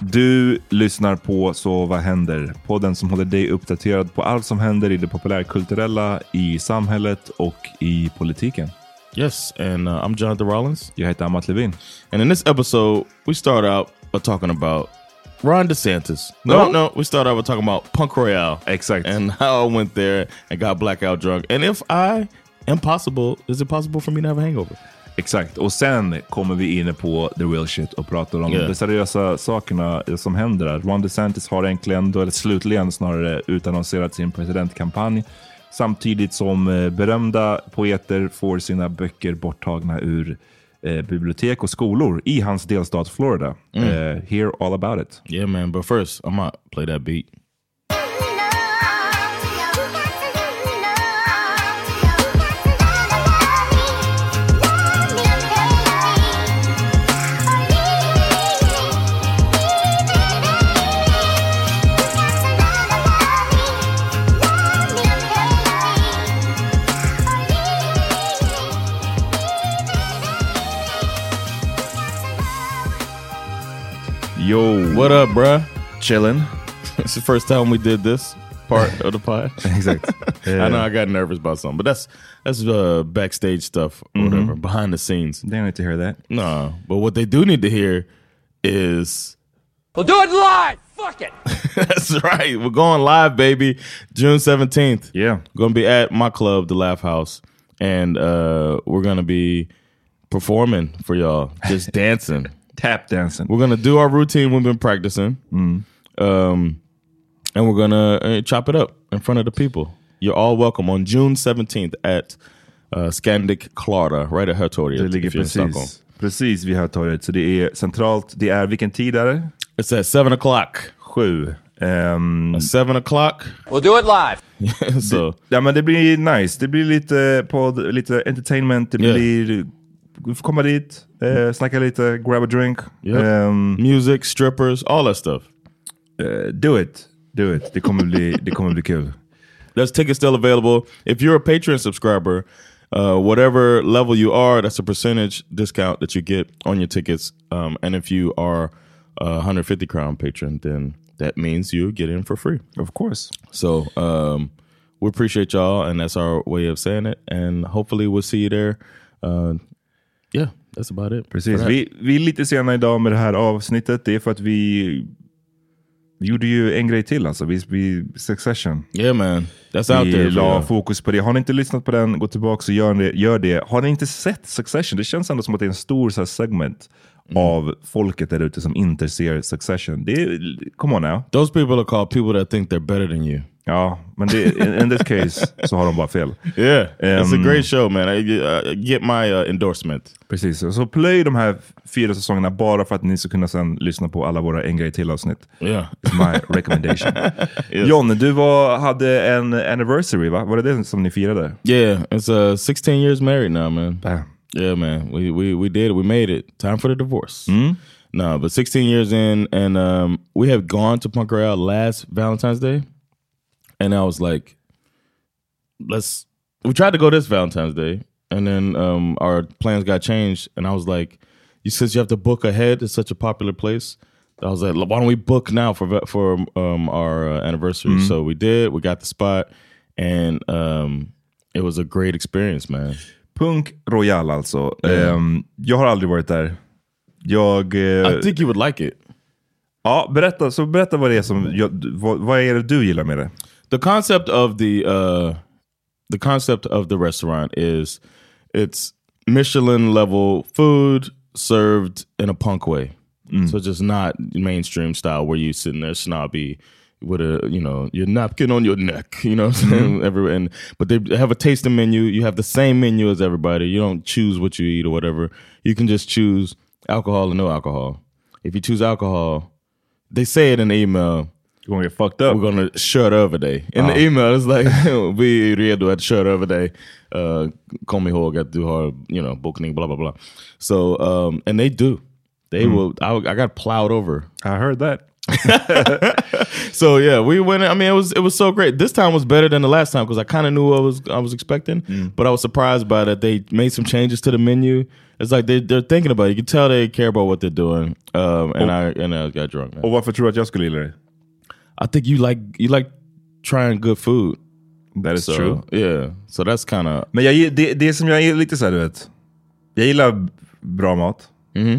Du lyssnar på Så vad händer? Podden som håller dig uppdaterad på allt som händer i det populärkulturella, i samhället och i politiken. Yes, and uh, I'm Jonathan Rollins. Jag heter Amat Levin. And in this episode we start out by talking about Ron DeSantis. No, no, no. We start out by talking about Punk Royale. Exactly. And how I went there and got blackout drunk. And if I am possible, is it possible for me to have a hangover? Exakt, och sen kommer vi in på the real shit och pratar om yeah. de seriösa sakerna som händer där. Ron DeSantis har äntligen, eller slutligen snarare, utannonserat sin presidentkampanj. Samtidigt som eh, berömda poeter får sina böcker borttagna ur eh, bibliotek och skolor i hans delstat Florida. Mm. Uh, hear all about it. Yeah man, but first I'm gonna play that beat. Yo, what up, bruh? Chilling. it's the first time we did this part of the pod. exactly. Yeah. I know I got nervous about something, but that's that's uh, backstage stuff or mm -hmm. whatever, behind the scenes. They don't need to hear that. No, but what they do need to hear is. We'll do it live. Fuck it. that's right. We're going live, baby. June seventeenth. Yeah, going to be at my club, the Laugh House, and uh, we're going to be performing for y'all, just dancing tap dancing. We're gonna do our routine we've been practicing, mm. um, and we're gonna uh, chop it up in front of the people. You're all welcome on June 17th at uh, Scandic Clara, right at Hötorget. Det ligger precis, vid Hötorget, så det är centralt. Det är, vilken tid är det? It's at 7 o'clock. Sju. Ehm, Seven o'clock. We'll do it live. so ja men det blir nice. Det blir lite podd, lite entertainment. Det Yeah. blir... Du får komma dit, eh, snacka lite, grab a drink. Yep. Ehm, music, strippers, all that stuff. eh, do it. Do it. Det kommer bli, det kommer bli kul. There's tickets still available. If you're a Patreon subscriber, uh, whatever level you are, that's a percentage discount that you get on your tickets. Um, and if you are a 150 crown patron, then that means you get in for free. Of course. So um, we appreciate y'all, and that's our way of saying it. And hopefully we'll see you there. Uh, yeah, that's about it. Precis. Vi, vi är lite sena idag med det här avsnittet. Det är för att vi, vi gjorde ju en grej till alltså. Vi, vi, Succession. Yeah, man. That's out Vi there. for la fokus på det. Har ni inte lyssnat på den, gå tillbaka och gör det. Gör det. Har ni inte sett Succession? Det känns ändå som att det är en stor så här, segment Mm. av folket där ute som inte ser Succession. Det är, come on now. Those people are called people that think they're better than you. Ja, men det, in, in this case så har de bara fel. Yeah, it's a Um, great show, man. I, uh, get my uh, endorsement. Precis, så plöj de här fyra säsongerna bara för att ni ska kunna sen lyssna på alla våra En grej till avsnitt. Yeah. It's my recommendation. Yes. John, du var, hade en anniversary va? Var det det som ni firade? Yeah, it's uh 16 years married now, man. Bam. Yeah, man. We we we did. it. We made it. Time for the divorce. No, but 16 years in, and um, we have gone to Punk Royale last Valentine's Day, and I was like, let's. We tried to go this Valentine's Day, and then um, our plans got changed, and I was like, you says you have to book ahead. It's such a popular place. I was like, why don't we book now for for um, our uh, anniversary? So we did. We got the spot, and um, it was a great experience, man. Punk Royal alltså. Ehm, jag har aldrig varit där. Jag... eh, I think you would like it. ja, berätta, så berätta vad det är som... Jag, vad, vad är det du gillar med det? the concept of the uh the concept of the restaurant is it's Michelin level food served in a punk way. So just not mainstream style where you sitting there snobby with a you know your napkin on your neck, you know what I'm saying? Every, and but they have a tasting menu. You have the same menu as everybody. You don't choose what you eat or whatever. You can just choose alcohol or no alcohol. If you choose alcohol, they say it in the email You're gonna get fucked up. we're gonna shut över dig. In the email it's like vi är redo att köra över dig. Uh, kom ihåg att du hard you know, booking blah blah blah. So um, and they do. They will I, I got plowed over. I heard that. So yeah, we went I mean it was it was so great. This time was better than the last time because I kind of knew what I was I was expecting, but I was surprised by that they made some changes to the menu. It's like they they're thinking about it. You can tell they care about what they're doing. Um, and I and I got drunk. Man. Och varför tror du att jag skulle gilla det? I think you like you like trying good food. That is So, true. Yeah. So that's kind of Men jag, det, det som jag är lite såhär, du vet. Jag gillar bra mat.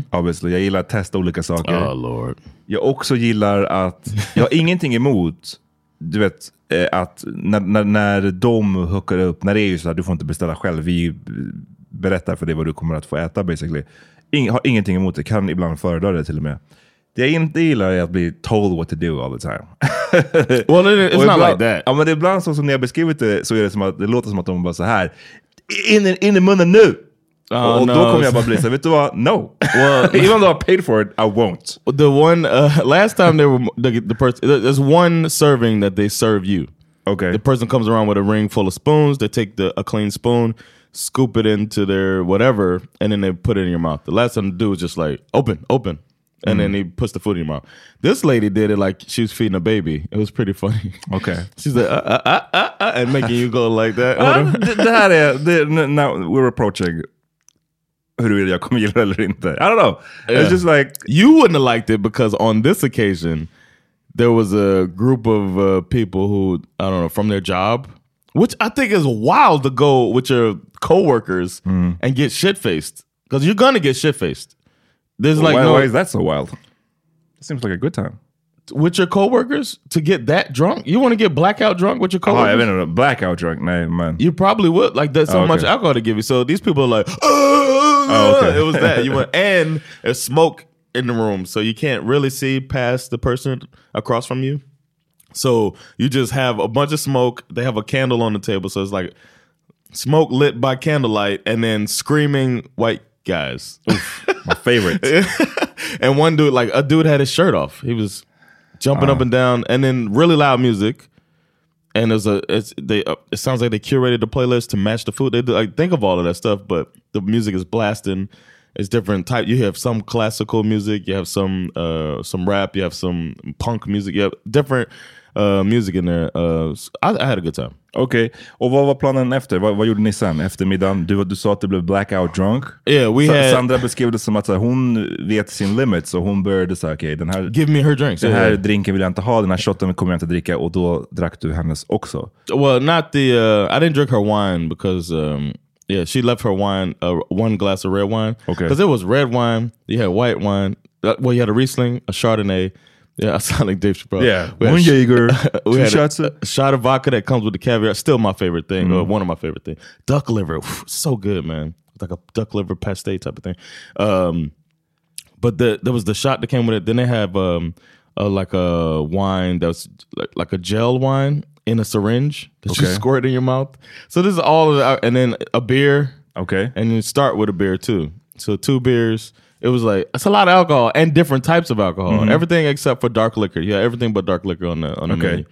Obviously. Jag gillar att testa olika saker. oh lord. Jag också gillar att, jag har ingenting emot, du vet, eh, att när, när, när de hookar upp, när det är ju så att du får inte beställa själv, vi berättar för dig vad du kommer att få äta basically. Ing, har ingenting emot det, kan ibland föredra det till och med. Det jag inte gillar är att bli told what to do all the time. Well, it, it's not ibland, like that. Ja, men ibland så som ni har beskrivit det så är det som att det låter som att de bara så här in, in i munnen nu! Oh, och no. då kommer jag bara bli så här, vet du vad? No! Well- Even though I paid for it, I won't. The one uh, last time they were the, the person. There's one serving that they serve you. Okay. The person comes around with a ring full of spoons. They take the a clean spoon, scoop it into their whatever, and then they put it in your mouth. The last time the dude was just like open, open, and then he puts the food in your mouth. This lady did it like she was feeding a baby. It was pretty funny. Okay. She's like uh, uh, uh, uh, uh, and making you go like that. Det, det här är, det, now we're approaching huruvida jag kommer gilla det eller inte. I don't know. Yeah. It's just like, You wouldn't have liked it because on this occasion, there was a group of uh, people who I don't know from their job, which I think is wild to go with your coworkers and get shit faced because you're gonna get shit faced. There's like why, no why is that so wild? It seems like a good time. With your coworkers to get that drunk. You want to get blackout drunk with your oh, coworkers? jag vet inte, blackout drunk? Nej, man. You probably would. Like there's so Oh, much alcohol to give you. So these people are like, uh, uh, uh, oh, okay. it was that. You went and there's smoke in the room, so you can't really see past the person across from you. So you just have a bunch of smoke. They have a candle on the table, so it's like smoke lit by candlelight, and then screaming white guys. My favorite. and one dude, like a dude, had his shirt off. He was jumping up and down, and then really loud music. And there's a it's they uh, it sounds like they curated the playlist to match the food. They do, like think of all of that stuff, but the music is blasting. It's different type. You have some classical music, you have some uh some rap, you have some punk music, you have different uh music in there. Uh, I, I had a good time. Okej, och vad var planen efter? Vad, vad gjorde ni sen? Eftermiddagen? Du, du sa att du blev blackout drunk. Yeah, we Sa- had Sandra beskrev det som att så här, hon vet sin limit, så hon började säga okej, den här, give me her drinks. den här drinken vill jag inte ha, den här shotten kommer jag inte dricka och då drack du hennes också. Well, not the. Uh, I didn't drink her wine because, um, yeah, she left her wine, uh, one glass of red wine. Okay. Because it was red wine, you had white wine. Uh, well, you had a Riesling, a Chardonnay. Yeah, I sound like Dave Chappelle. Yeah, we one Jaeger, two shots a, of- a shot of vodka that comes with the caviar. Still my favorite thing, Mm. or one of my favorite things. Duck liver, oof, so good, man. Like a duck liver pasty type of thing. Um, but the there was the shot that came with it. Then they have um uh, like a wine that's like, like a gel wine in a syringe that you squirt in your mouth. So this is all of that, and then a beer, Okay, and you start with a beer too. So two beers. It was like it's a lot of alcohol and different types of alcohol. Everything except for dark liquor. Yeah, everything but dark liquor on the on the Okay. menu.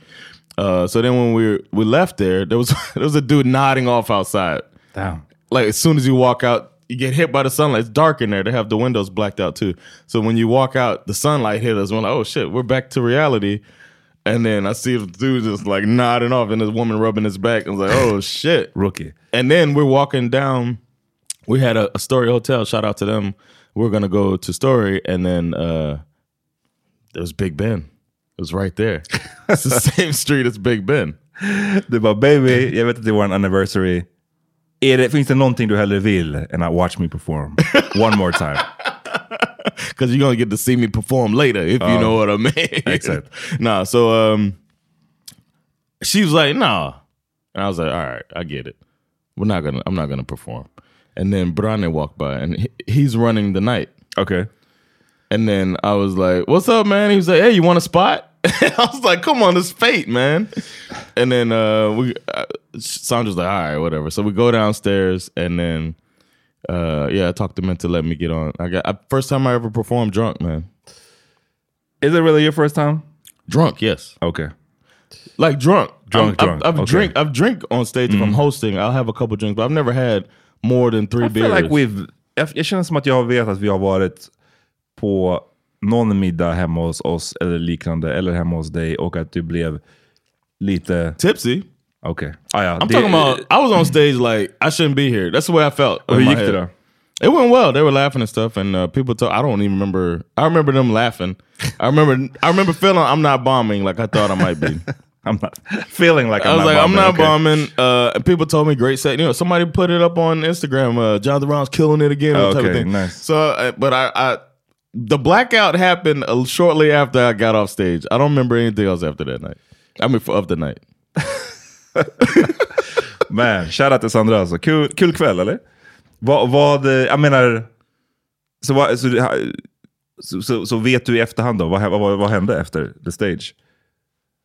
Uh, so then when we we left there, there was there was a dude nodding off outside Damn. like as soon as you walk out, you get hit by the sunlight. It's dark in there. They have the windows blacked out too. So when you walk out, the sunlight hit us. We're like, oh shit, we're back to reality. And then I see the dude just like nodding off, and this woman rubbing his back. I was like, oh shit. Rookie. And then we're walking down. We had a, a Story Hotel. Shout out to them. We're gonna go to Story, and then uh there was Big Ben. It was right there. It's the same street as Big Ben. Du bara baby, jag vet att det är vår anniversary. Är det, finns det någonting du hellre vill än att watch me perform? One more time. because you're gonna get to see me perform later if you know what I mean. Exakt. nah, so um, she was like, "Nah," and I was like, "All right, I get it. We're not gonna. I'm not gonna perform." And then Brane walked by, and he, he's running the night. Okay. And then I was like, "What's up, man?" He was like, "Hey, you want a spot?" I was like, "Come on, it's fate, man." And then uh, we, uh, Sandra's like, "All right, whatever." So we go downstairs, and then uh, yeah, I talked to him into letting me get on. I got I, first time I ever performed drunk, man. Is it really your first time? Drunk, yes. Okay. Like drunk, Drunk, I'm- drunk. I've, I've Okay. drink, I've drink on stage if I'm hosting. I'll have a couple drinks, but I've never had more than three I feel beers. like we've, jag, jag känner som att jag vet att vi har varit på någon middag hemma hos oss eller liknande, eller hemma hos dig och att du blev lite... Tipsy. Okej. Ah, ja, I'm det- talking about. I was on stage like I shouldn't be here. That's the way I felt. Hur gick det då? It went well. They were laughing and stuff, and uh, people talk. I don't even remember. I remember them laughing. I remember. I remember feeling I'm not bombing like I thought I might be. I'm not feeling like I I'm was not like, I'm not okay. bombing. Uh, and people told me great set. You know, somebody put it up on Instagram. Uh, Jonathan Brown's killing it again. of Okay, thing. nice. So, uh, but I, I, the blackout happened uh, shortly after I got off stage. I don't remember anything else after that night. I mean, for, of the night. Man, shoutout till Sandra alltså. Kul, kul kväll eller? Vad, vad eh, jag menar, så, vad, så, så, så vet du i efterhand då, vad, vad, vad hände efter the stage?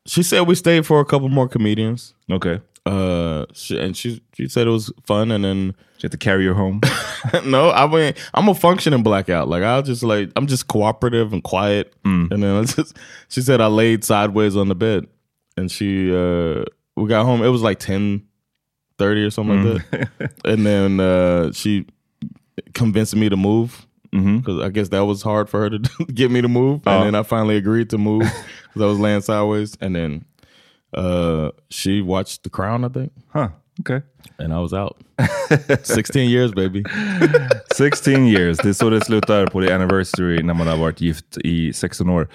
She said we stayed for a couple more comedians. Okay. Uh, she, and she she said it was fun. And then she had to carry her home? no, I mean I'm a functioning blackout. Like I'll just like I'm just cooperative and quiet. And then I just she said I laid sideways on the bed, and she uh we got home. It was like ten thirty or something like that. and then uh she convinced me to move because I guess that was hard for her to get me to move. And then I finally agreed to move I was laying sideways. And then uh she watched The Crown, I think, Huh, okej. and I was out. Sixteen years, baby. 16 years, det är så det slutar på the anniversary när man har varit gift i 16 år.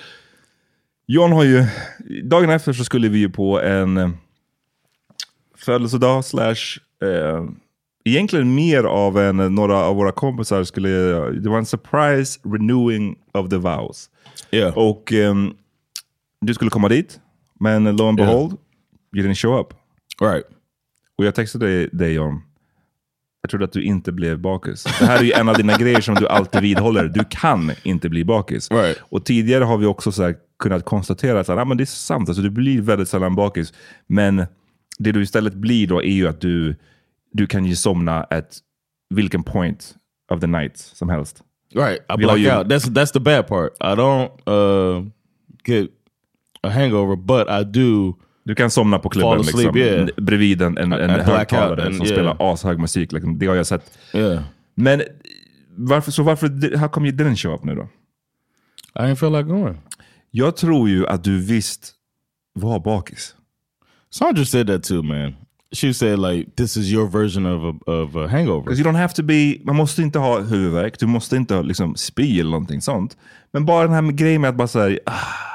John har ju, dagen efter så skulle vi ju på en eh, födelsedag slash, eh, egentligen mer av en, några av våra kompisar skulle, det var en surprise renewing of the vows. Yeah. Och ehm, du skulle komma dit, men lo and Yeah. behold, you didn't show up. Right. Och jag textade dig, John. Jag trodde att du inte blev bakis. Det här är ju en av dina grejer som du alltid vidhåller. Du kan inte bli bakis. Right. Och tidigare har vi också så kunnat konstatera att ah, men det är sant, alltså, du blir väldigt sällan bakis. Men det du istället blir då är ju att du, du kan ju somna at vilken point of the night som helst. Right. I black you- out. That's that's the bad part. I don't uh get a hangover, but I do Du kan somna på klubben asleep, liksom, yeah. bredvid en, en, en högtalare and- som yeah. spelar ashög musik. Liksom. Det har jag sett. Yeah. Men varför, så varför, how come you didn't show up nu då? I didn't feel like going. Jag tror ju att du visst var bakis. Sandra said that too, man. She said like this is your version of a, of a hangover. Because you don't have to be, man måste inte ha huvudvärk, du måste inte ha liksom, spy eller någonting sånt. Men bara den här grejen med att bara säga, ah,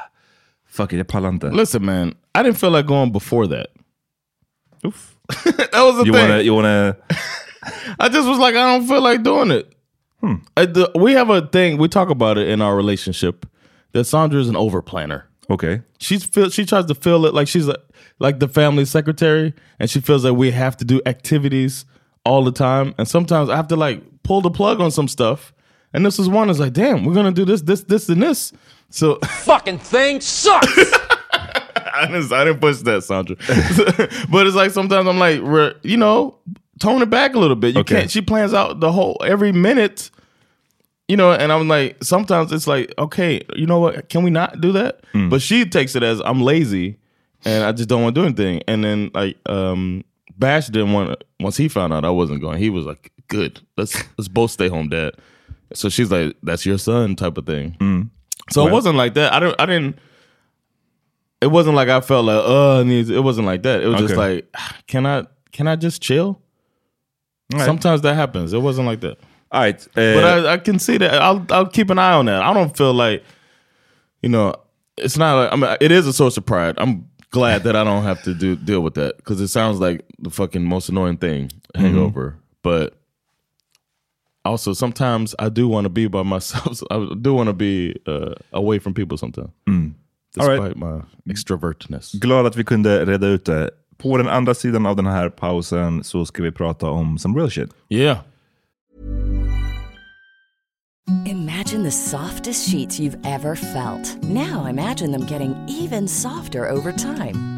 fuck it, jag pallar inte. Listen, man, I didn't feel like going before that. that was the You thing. wanna, you wanna, I just was like, I don't feel like doing it. Uh, the- we have a thing we talk about it in our relationship that Sandra is an over planner. Okay. She's feel she tries to feel it like she's a, like the family secretary, and she feels like we have to do activities all the time. And sometimes I have to like pull the plug on some stuff. And this is one is like, damn, we're gonna do this, this, this, and this. So Fucking thing sucks! I didn't, I didn't push that, Sandra. but it's like sometimes I'm like, you know, tone it back a little bit. You Okay. can't. She plans out the whole every minute, you know. And I'm like, sometimes it's like, okay, you know what? Can we not do that? But she takes it as I'm lazy and I just don't want to do anything. And then like, um, Bash didn't want. Once he found out I wasn't going, he was like, good. Let's let's both stay home, Dad. So she's like, that's your son, type of thing. So it wasn't like that. I don't. I didn't it wasn't like I felt like uh it needs- it wasn't like that. It was just like can I can I just chill? Sometimes that happens. It wasn't like that. All right. eh, But I, I can see that. I'll I'll keep an eye on that. I don't feel like you know it's not like I mean it is a source of pride. I'm glad that I don't have to do deal with that because it sounds like the fucking most annoying thing hangover. But also sometimes I do want to be by myself. I do want to be uh, away from people sometimes. All Despite right. my extrovertness. glad att vi kunde reda ut det. På den andra sidan av den här pausen så ska vi prata om some real shit. Yeah. Imagine the softest sheets you've ever felt. Now imagine them getting even softer over time.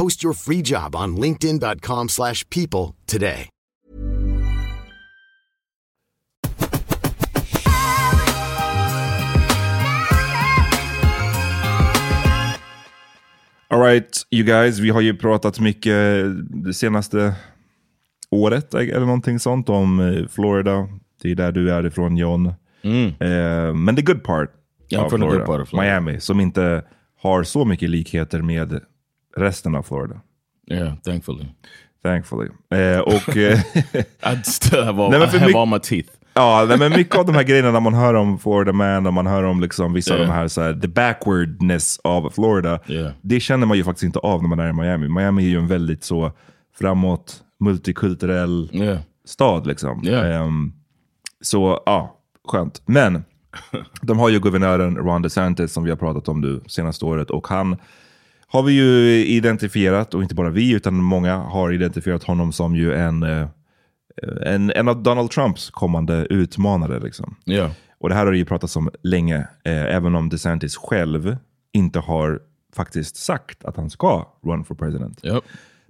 Post your free job on linkedin.com/people slash people today. Alright, you guys. Vi har ju pratat mycket det senaste året eller någonting sånt om eh, Florida. Det är där du är ifrån John. Eh, men the good part Yeah, I'm av the good Florida, part of Florida. Miami, som inte har så mycket likheter med resten av Florida. Yeah, thankfully. Thankfully. Eh, och, eh, I still have all, Nej, I have all my teeth. Ja, nej, men mycket av de här grejerna när man hör om Florida Man och man hör om liksom vissa av Yeah. de här, så här, the backwardness av Florida. Yeah. Det känner man ju faktiskt inte av när man är i Miami. Miami är ju en väldigt så framåt, multikulturell Yeah. stad liksom. Ehm, så ja, skönt. Men de har ju guvernören Ron DeSantis som vi har pratat om nu senaste året och han har vi ju identifierat, och inte bara vi utan många har identifierat honom som ju en, eh, en, en av Donald Trumps kommande utmanare. Liksom. Yeah. Och det här har det ju pratats om länge, eh, även om DeSantis själv inte har faktiskt sagt att han ska run for president. Yep.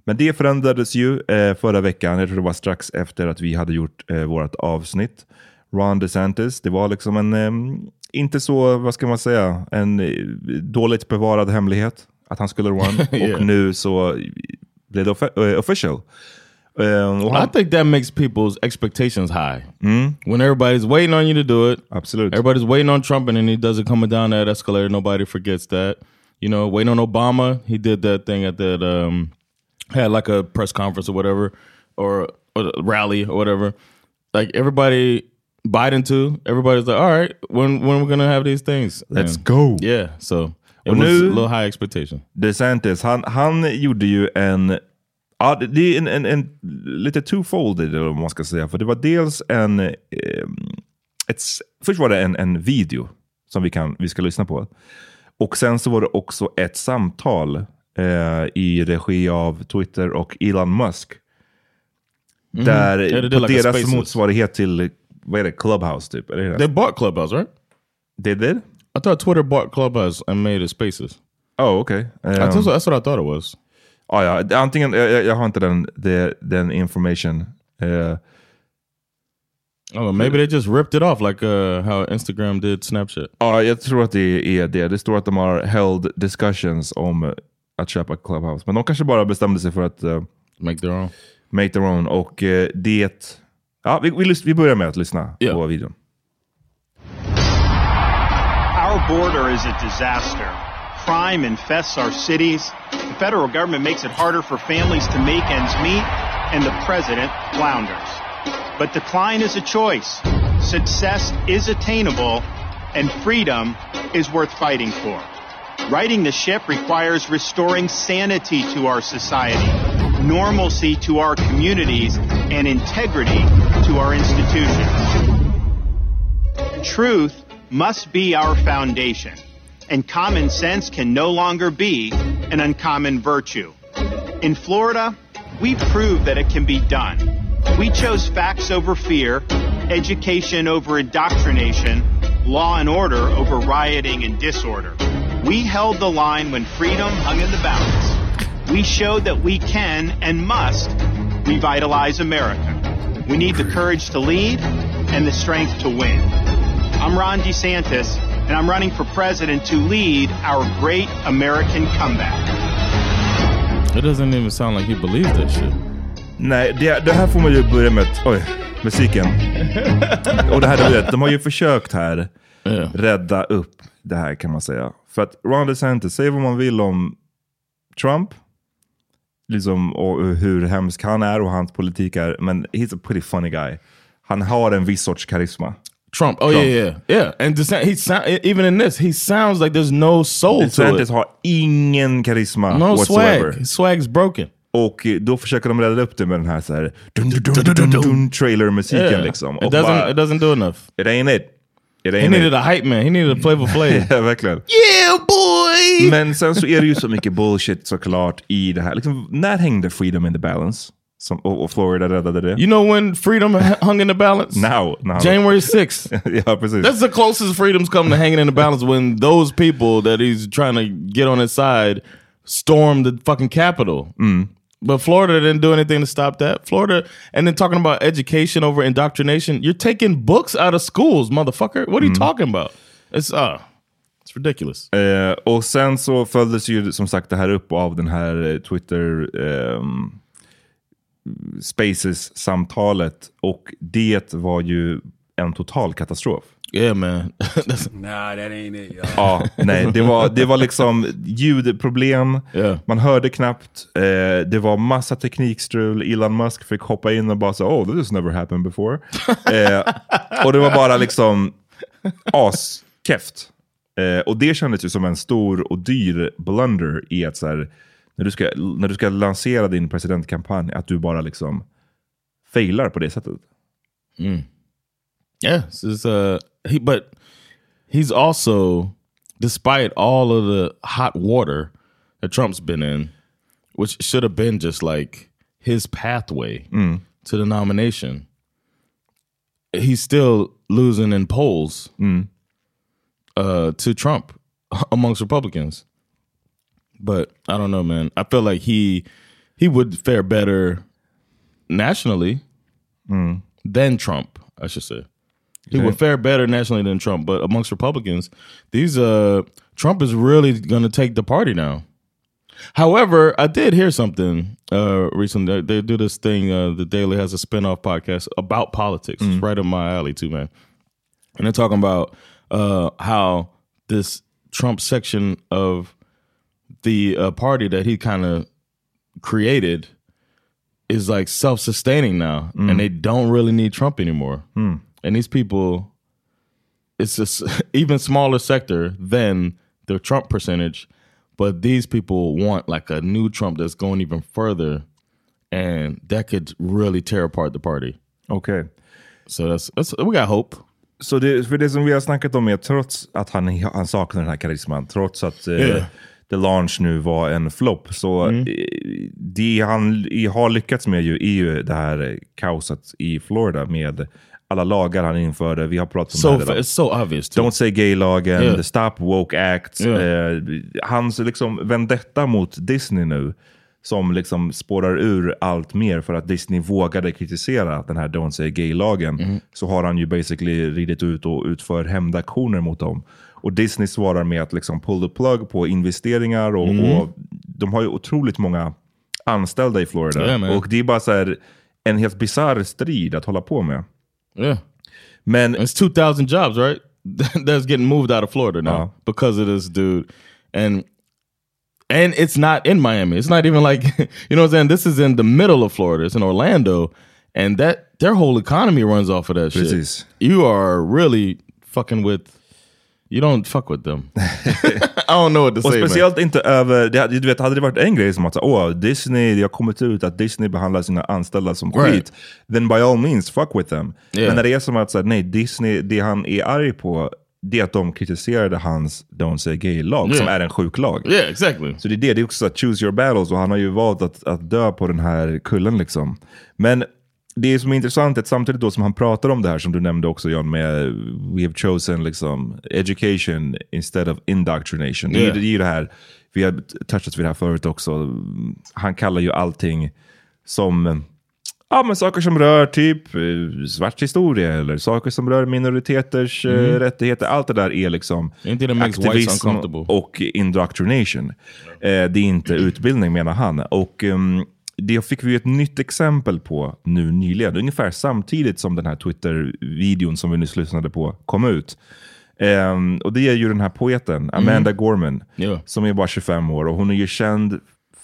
Men det förändrades ju eh, förra veckan. Jag tror det var strax efter att vi hade gjort eh, vårt avsnitt. Ron DeSantis, det var liksom en, eh, inte så, vad ska man säga, en eh, dåligt bevarad hemlighet att han skulle run. Yeah. Och nu så blev det eh, official. Och I think that makes people's expectations high. Mm. When everybody's waiting on you to do it. Absolutely. Everybody's waiting on Trump and then he doesn't come down that escalator. Nobody forgets that. You know, waiting on Obama. He did that thing at that, um, had like a press conference or whatever, or, or a rally or whatever. Like everybody, Biden too, everybody's like, all right, when, when are we going to have these things? Let's And- go. Yeah, so it Och nu- high expectation. DeSantis, han, han gjorde ju en, ja, det- är en, en, en lite twofold i det om man ska säga. För det var dels en, eh, ett, först var det en, en video som vi, kan, vi ska lyssna på. Och sen så var det också ett samtal eh, i regi av Twitter och Elon Musk. Mhm. Där är på like deras motsvarighet till, vad är det, Clubhouse typ? Det They bought Clubhouse, right? They did? I thought Twitter bought Clubhouse and made it Spaces. Oh. I Um, thought so, that's what I thought it was. Ja, ja. Antingen, jag, jag- har inte den, det- den information. Eh, Oh, maybe they just ripped it off like uh, how Instagram did Snapchat. ja, jag tror att det är det. Det står att de har held discussions om eh, att köpa Clubhouse. Men de kanske bara bestämde sig för att eh, make their own. Make their own. Och eh, det... Ja, vi, vi, vi börjar med att lyssna på videon. Border is a disaster. Crime infests our cities. The federal government makes it harder for families to make ends meet, and the president flounders. But decline is a choice. Success is attainable, and freedom is worth fighting for. Righting the ship requires restoring sanity to our society, normalcy to our communities, and integrity to our institutions. Truth must be our foundation, and common sense can no longer be an uncommon virtue. In Florida, we proved that it can be done. We chose facts over fear, education over indoctrination, law and order over rioting and disorder. We held the line when freedom hung in the balance. We showed that we can and must revitalize America. We need the courage to lead and the strength to win. I'm Ron DeSantis, and I'm running for president to lead our great American comeback. It doesn't even sound like he believes that shit. Nej, det, det här får man ju börja med att, oj, musiken. Och det här, du vet, de har ju försökt här rädda upp det här kan man säga. För att Ron DeSantis, säg vad man vill om Trump, liksom, och hur hemsk han är och hans politik är, men he's a pretty funny guy. Han har en viss sorts karisma. Trump. Oh yeah, yeah, yeah. And DeSantis, he sound even in this, he sounds like there's no soul to DeSantis har ingen karisma No whatsoever. swag. Swag's broken. Och då försöker de rädda upp det med den här, så här dun, dun, dun, trailermusiken. Yeah. Liksom. It doesn't- bara, it doesn't do enough. It ain't it. It ain't He needed it. a hype man. He needed a Flavor Flav. ja, verkligen. Yeah boy! Men sen så är det ju så mycket bullshit såklart i det här. Liksom, när hängde Freedom in the Balance? Som, och, och Florida räddade det? You know when freedom hung in the balance? Now. now. January 6th. ja, precis. That's the closest freedoms come to hanging in the balance when those people that he's trying to get on his side stormed the fucking capital. Mm. But Florida didn't do anything to stop that. Florida, and then talking about education over indoctrination. You're taking books out of schools, motherfucker. What are you Mm. talking about? It's uh, it's ridiculous. Eh, och sen så följdes ju som sagt det här upp av den här eh, Twitter ehm, Spaces-samtalet. Och det var ju en total katastrof. Yeah man. Nah, that ain't it, y'all. Ja, nej, det var, det var liksom ljudproblem. Man hörde knappt. Eh, det var massa teknikstrul. Elon Musk fick hoppa in och bara säga oh, this has never happened before. Eh, och det var bara liksom askeft. Eh, och det kändes ju som en stor och dyr blunder i att så här, när, du ska, när du ska lansera din presidentkampanj, att du bara liksom failar på det sättet. Mm. Yeah, it's uh, he but he's also, despite all of the hot water that Trump's been in, which should have been just like his pathway Mm. to the nomination, he's still losing in polls uh, to Trump amongst Republicans. But I don't know, man. I feel like he he would fare better nationally than Trump, I should say. He Okay. would fare better nationally than Trump, but amongst Republicans, these uh Trump is really going to take the party now. However, I did hear something uh recently. They, they do this thing. Uh, the Daily has a spin-off podcast about politics. It's right in my alley too, man. And they're talking about uh how this Trump section of the uh, party that he kind of created is like self-sustaining now, and they don't really need Trump anymore. And these people, it's just even smaller sector than the Trump percentage, but these people want like a new Trump that's going even further, and that could really tear apart the party. Okej. So that's, that's we got hope. Så det, för det som vi har snackat om är att trots att han, han saknar den här karisman, trots att eh, Yeah. The Launch nu var en flopp, så Mm. eh, det han har lyckats med ju, är ju det här kaoset i Florida med alla lagar han införde. Vi har pratat om So det här it's so obvious. Too. Don't say gay-lagen, Yeah. the Stop Woke Act. Yeah. Eh, hans liksom vendetta mot Disney nu, som liksom spårar ur allt mer för att Disney vågade kritisera den här Don't say gay-lagen, Mm-hmm. så har han ju basically ridit ut och utför hämndaktioner mot dem. Och Disney svarar med att liksom pull the plug på investeringar och, Mm. och de har ju otroligt många anställda i Florida. Yeah, och det är bara så här, en helt bisarr strid att hålla på med. Yeah. Men it's 2000 jobs, right? That's getting moved out of Florida now because of this dude. And and it's not in Miami. It's not even like you know what I'm saying? This is in the middle of Florida. It's in Orlando. And that their whole economy runs off of that Precis. shit. You are really fucking with you don't fuck with them. I don't know what to Och say. man. speciellt inte över, det, du vet, hade det varit en grej som att åh, Disney, det har kommit ut att Disney behandlar sina anställda som Right. skit, then by all means fuck with them. Yeah. Men när det är som att så nej, Disney, det han är arg på, det är att de kritiserade hans Don't say gay-lag, Yeah. som är en sjuk lag. Yeah, exactly. Så det är det, det är också att choose your battles, och han har ju valt att, att dö på den här kullen liksom. Men det som är intressant är att samtidigt då som han pratar om det här, som du nämnde också John, med we have chosen liksom education instead of indoctrination. Det, är, Yeah. det är ju det här, vi har touchat vid det här förut också, han kallar ju allting som Ja, men saker som rör typ eh, svart historia eller saker som rör minoriteters eh, Mm. rättigheter. Allt det där är liksom aktivism och indoctrination. Eh, det är inte utbildning menar han. Och ehm, det fick vi ett nytt exempel på nu nyligen. Ungefär samtidigt som den här Twitter-videon som vi nyss lyssnade på kom ut. Ehm, och det är ju den här poeten, Amanda Gorman, Yeah. som är bara 25 år. Och hon är ju känd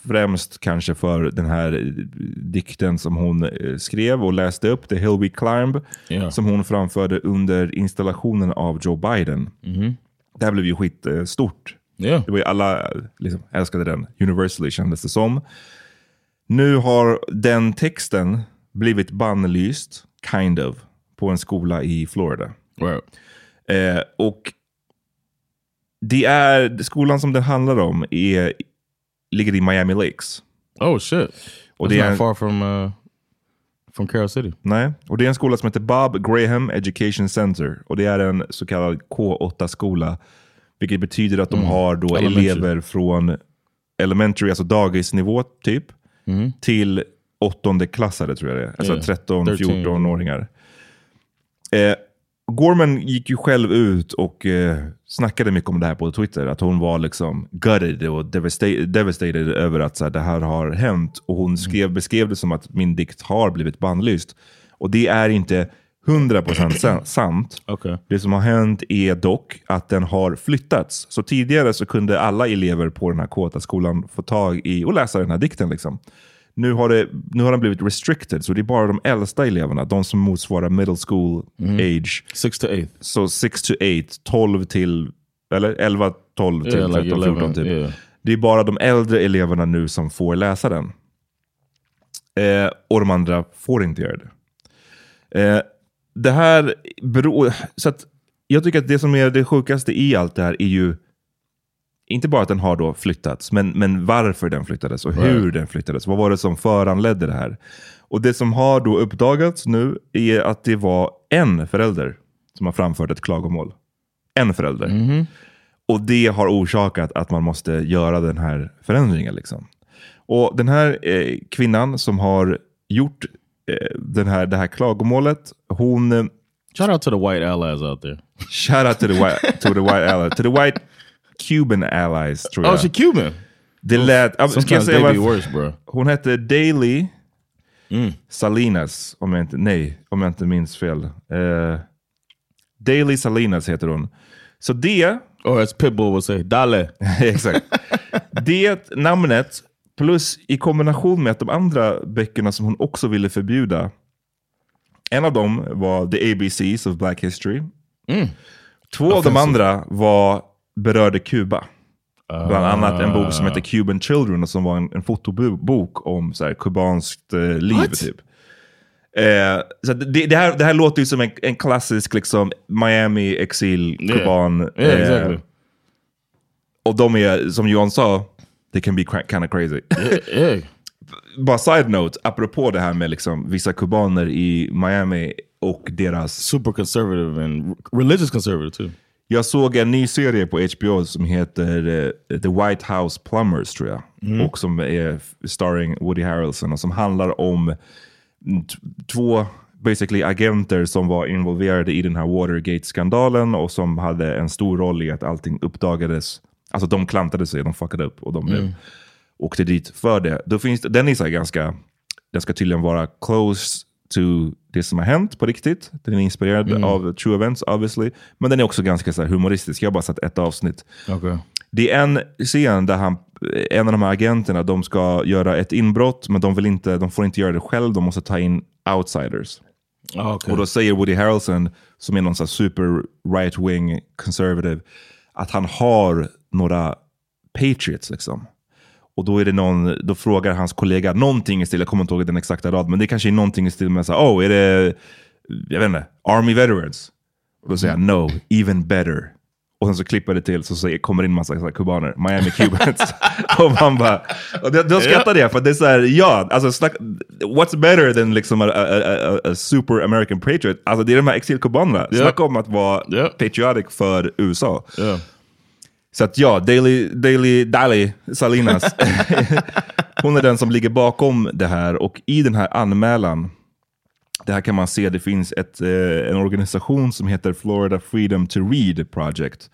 främst kanske för den här dikten som hon eh, skrev och läste upp, The Hill We Climb, Yeah. som hon framförde under installationen av Joe Biden. Det här blev ju skitstort. Stort. Yeah. Det var alla liksom, älskade den, universally kändes det som. Nu har den texten blivit bannlyst, kind of, på en skola i Florida. Right. Eh, och det är, skolan som det handlar om är, ligger i Miami Lakes. Oh shit. Och That's det är not far from uh, from Carol City. Nej, och det är en skola som heter Bob Graham Education Center. Och det är en så kallad K8-skola. Vilket betyder att de Mm. har då elever från elementary, alltså dagisnivå typ, Mm. till åttonde klassare tror jag det är. Alltså Yeah. 13-14-åringar. Eh, Gorman gick ju själv ut och eh, snackade mycket om det här på Twitter. Att hon var liksom gutted och devastated, devastated över att så här, det här har hänt. Och hon skrev, beskrev det som att min dikt har blivit bannlyst. Och det är inte 100% sa- sant. Okay. Det som har hänt är dock att den har flyttats. Så tidigare så kunde alla elever på den här Kåta-skolan få tag i och läsa den här dikten. Liksom. Nu, har det, nu har den blivit restricted, så det är bara de äldsta eleverna, de som motsvarar middle school age. 6 to 8. Så 6 to 8, 12 till, eller 11, 12 till Yeah, like 13, 14 11, typ. yeah. Det är bara de äldre eleverna nu som får läsa den. Eh, och de andra får inte göra det. Eh, det här beror... Så att jag tycker att det som är det sjukaste i allt det här är ju inte bara att den har då flyttats, men, men varför den flyttades och hur Right. den flyttades. Vad var det som föranledde det här? Och det som har då uppdagats nu är att det var en förälder som har framfört ett klagomål. En förälder. Och det har orsakat att man måste göra den här förändringen. Liksom. Och den här eh, kvinnan som har gjort eh, den här, det här klagomålet, hon... eh, Shout out to the white allies out there. Shout out to the white, to the white allies, to the white Cuban allies tror jag. Oh, she Cuban? Det lät... ja, ska jag Sometimes they be worse, bro. Hon hette Daily Mm. Salinas, om jag inte, nej, om jag inte minns fel. Eh, Daily Salinas heter hon. Så det... Or as Pitbull would say, Dale. Exakt. Det namnet, plus i kombination med att de andra böckerna som hon också ville förbjuda. En av dem var The ABCs of Black History. Mm. Två av de Offensive. andra var berörde Kuba. Bland annat en bok som Ah. heter Cuban Children och som var en, en fotobok om så här, kubanskt eh, liv. What? Typ. Eh, så det, det, här, det här låter ju som en, en klassisk liksom, Miami exil Yeah. kuban. Yeah, eh, exactly. och de är, som Johan sa, they can be kind of crazy. yeah. Bara side note, apropå det här med liksom, vissa kubaner i Miami och deras... Super conservative and religious conservative too. Jag såg en ny serie på HBO som heter eh, The White House Plumbers tror jag. Mm. Och som är starring Woody Harrelson och som handlar om två basically agenter som var involverade i den här Watergate-skandalen och som hade en stor roll i att allting uppdagades. Alltså de klantade sig, de fuckade upp och de Mm. Åkte dit för det. Då finns det, den är så ganska, den ska tydligen vara close to det som har hänt på riktigt. Den är inspirerad Mm. av true events obviously. Men den är också ganska så humoristisk. Jag har bara sett ett avsnitt. Okay. Det är en scen där han, en av de här agenterna, de ska göra ett inbrott, men de, vill inte, de får inte göra det själv, de måste ta in outsiders. Ah, okay. Och då säger Woody Harrelson, som är någon sån super right-wing conservative, att han har några patriots. liksom. Och då är det någon, då frågar hans kollega någonting i stil, jag kommer inte ihåg den exakta raden, men det kanske är någonting i stil med så oh, är det, jag vet inte, Army veterans? Och då säger han, no, even better. Och sen så klipper det till så säger, kommer in massa så kubaner, Miami Cubans. och man bara, och då, då skrattar jag för det är så här, ja, alltså snack, what's better than liksom a, a, a, a super American patriot? Alltså det är de här exilkubanerna. Ja. Snacka om att vara patriotic för USA. Yeah. Så att ja, Daily, Daily, Daily Salinas, hon är den som ligger bakom det här. Och i den här anmälan, det här kan man se, det finns ett, eh, en organisation som heter Florida Freedom to Read Project.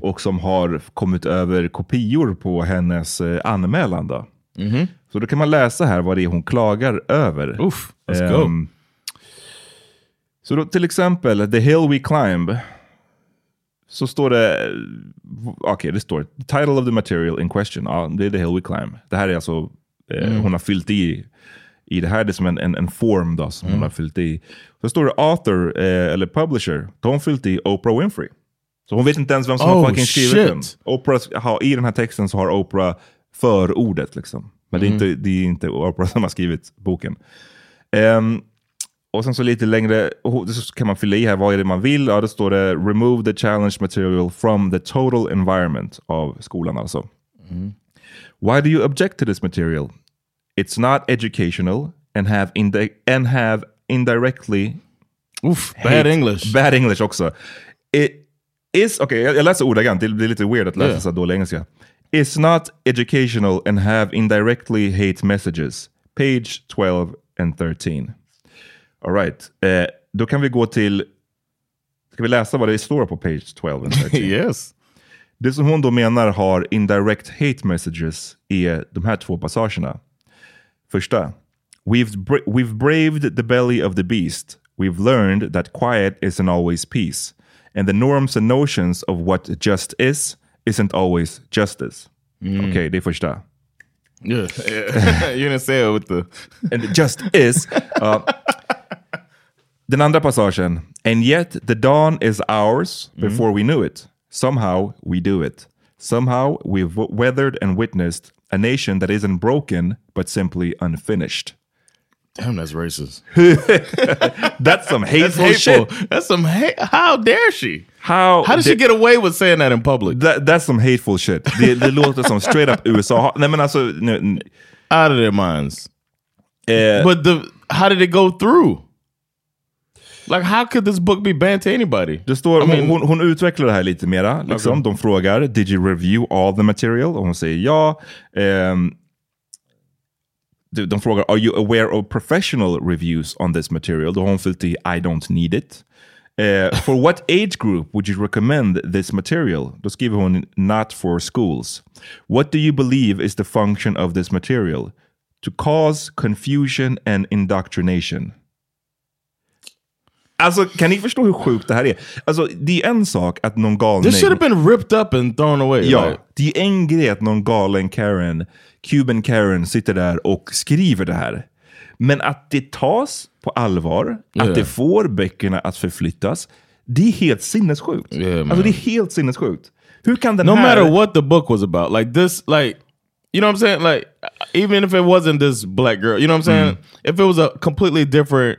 Och som har kommit över kopior på hennes eh, anmälan. Då. Mhm. Så då kan man läsa här vad det är hon klagar över. Uff, let's go. Ehm, så då till exempel, The Hill We Climb. Så står det, okej det står, the title of the material in question, ja det är The Hill We Climb. Det här är alltså, eh, Mm. hon har fyllt i, i det här, det är som en, en, en form då som hon Mm. har fyllt i. Så står det author, eh, eller publisher, då har hon fyllt i Oprah Winfrey. Så hon vet inte ens vem som Oh, har fucking skrivit shit. den. Oprah, har, I den här texten så har Oprah förordet liksom. Men det, är Mm. inte, det är inte Oprah som har skrivit boken. Ehm, och sen så lite längre och så kan man fylla i här vad är det man vill. Ja, då står det remove the challenge material from the total environment av skolan alltså. Why do you object to this material? It's not educational and have, indi- and have indirectly... Oof, bad English. Bad English också. It is, okay, jag, läser ordagrant, det blir lite weird att läsa Yeah. så dålig engelska. It's not educational and have indirectly hate messages. Page 12 and 13. All right. Eh, då kan vi gå till... Ska vi läsa vad det står på page 12 and 13? yes. Det som hon då menar har indirect hate messages är de här två passagerna. Första. We've, bra- we've braved the belly of the beast. We've learned that quiet isn't always peace. And the norms and notions of what just is isn't always justice. Mm. Okej, det är första. Yeah. you didn't say it with the... And just is. Uh, den andra passagen. And yet the dawn is ours before we knew it. Somehow we do it. Somehow we've weathered and witnessed a nation that isn't broken but simply unfinished. Damn, that's racist. That's some hateful, That's hateful. shit. That's some hate. How dare she? How, How did she get away with saying that in public? That, that's some hateful shit. Det, det låter som straight up it USA. Nej men alltså... nu- n- Out of their minds. eh, But the how did it go through? Like how could this book be banned to anybody? Det står, I mean- hon, hon utvecklar det här lite mera. Liksom. Okej. De frågar, did you review all the material? Och hon säger ja. Ehm, de, frågar “Are you aware of professional reviews on this material?” Då har hon fyllt i “I don't need it”. Eh, for what age group would you recommend this material? Då skriver hon “Not for schools”. What do you believe is the function of this material? To cause confusion and indoctrination. Alltså, kan ni förstå hur sjukt det här är? Alltså, det är en sak att någon galning... This should have been ripped up and thrown away. Ja, like. det är en grej att någon galen Karen, Cuban Karen, sitter där och skriver det här. Men att det tas på allvar, Yeah. att det får böckerna att förflyttas, det är helt sinnessjukt. alltså det är helt sinnessjukt. Hur kan den no här... matter what the book was about, like this, like you know what I'm saying, like even if it wasn't this black girl, you know what I'm saying, Mm. if it was a completely different,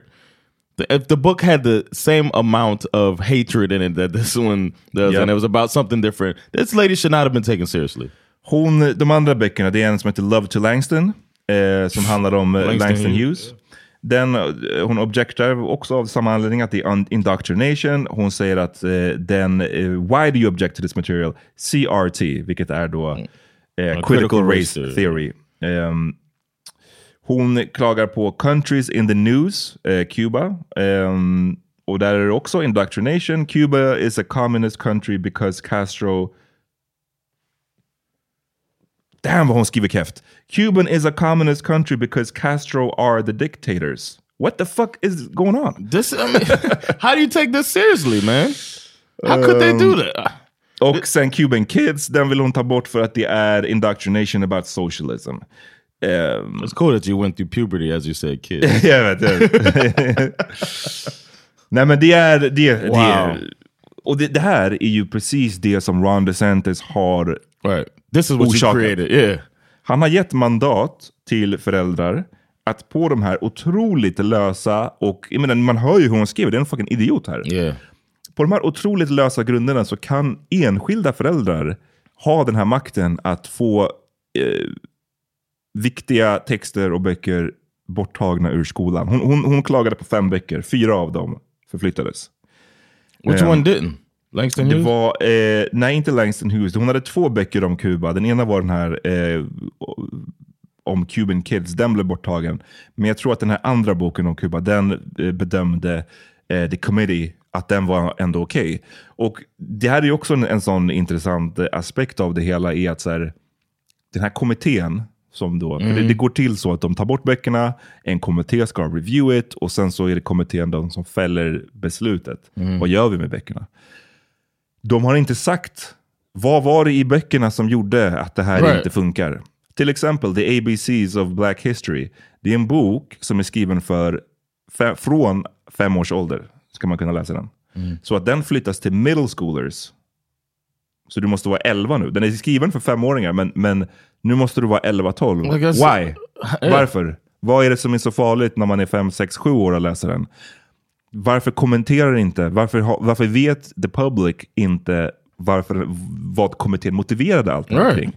if the book had the same amount of hatred in it that this one does, Yep. and it was about something different, this lady should not have been taken seriously. Hon, de andra böckerna, det är en som heter Love to Langston, eh, som handlar om eh, Langston Langston, Hughes. Hughes. Den, eh, hon objektar också av samma anledning, att det är indoctrination. Hon säger att eh, den, eh, why do you object to this material? CRT, vilket är då eh, critical, critical race, theory. Ehm, hon klagar på countries in the news, eh, Cuba. Ehm, och där är det också indoctrination. Cuba is a communist country because Castro Damn vad hon skriver keft. Cuban is a communist country because Castro are the dictators. What the fuck is going on? This, I mean, how do you take this seriously, man? How could they do that? Och sen Cuban Kids, den vill hon ta bort för att det är indoctrination about socialism. Um, It's cool that you went through puberty as you said, kid. jag vet, jag vet. Nej men det är... Det, det Wow. är och det, det här är ju precis det som Ron DeSantis har right. This is what you orsakat. created, yeah. Han har gett mandat till föräldrar att på de här otroligt lösa och jag menar, man hör ju hur hon skriver, det är en fucking idiot här. Yeah. På de här otroligt lösa grunderna så kan enskilda föräldrar ha den här makten att få eh, viktiga texter och böcker borttagna ur skolan. Hon, hon, hon klagade på fem böcker, fyra av dem förflyttades. Which Ehm, one didn't? Langston det Hughes? var, eh, nej inte Langston Hughes, hon hade två böcker om Kuba. Den ena var den här eh, om Cuban Kids, den blev borttagen. Men jag tror att den här andra boken om Kuba, den eh, bedömde eh, The Committee att den var ändå okej. Och det här är ju också en, en sån intressant aspekt av det hela, är att så här, den här kommittén, som då, för det, Mm. det går till så att de tar bort böckerna, en kommitté ska review it och sen så är det kommittén de som fäller beslutet. Mm. Vad gör vi med böckerna? De har inte sagt vad var det i böckerna som gjorde att det här Right. inte funkar. Till exempel The ABCs of Black History. Det är en bok som är skriven för från fem års ålder. Ska man kunna läsa den. Mm. Så att den flyttas till middle schoolers. Så du måste vara 11 nu. Den är skriven för femåringar men, men nu måste du vara 11-12. I guess- Why? Yeah. Varför? Vad är det som är så farligt när man är 5, 6, 7 år och läser den? Varför kommenterar inte? Varför, ha- varför vet the public inte varför, vad kommittén motiverade allt Right. kring?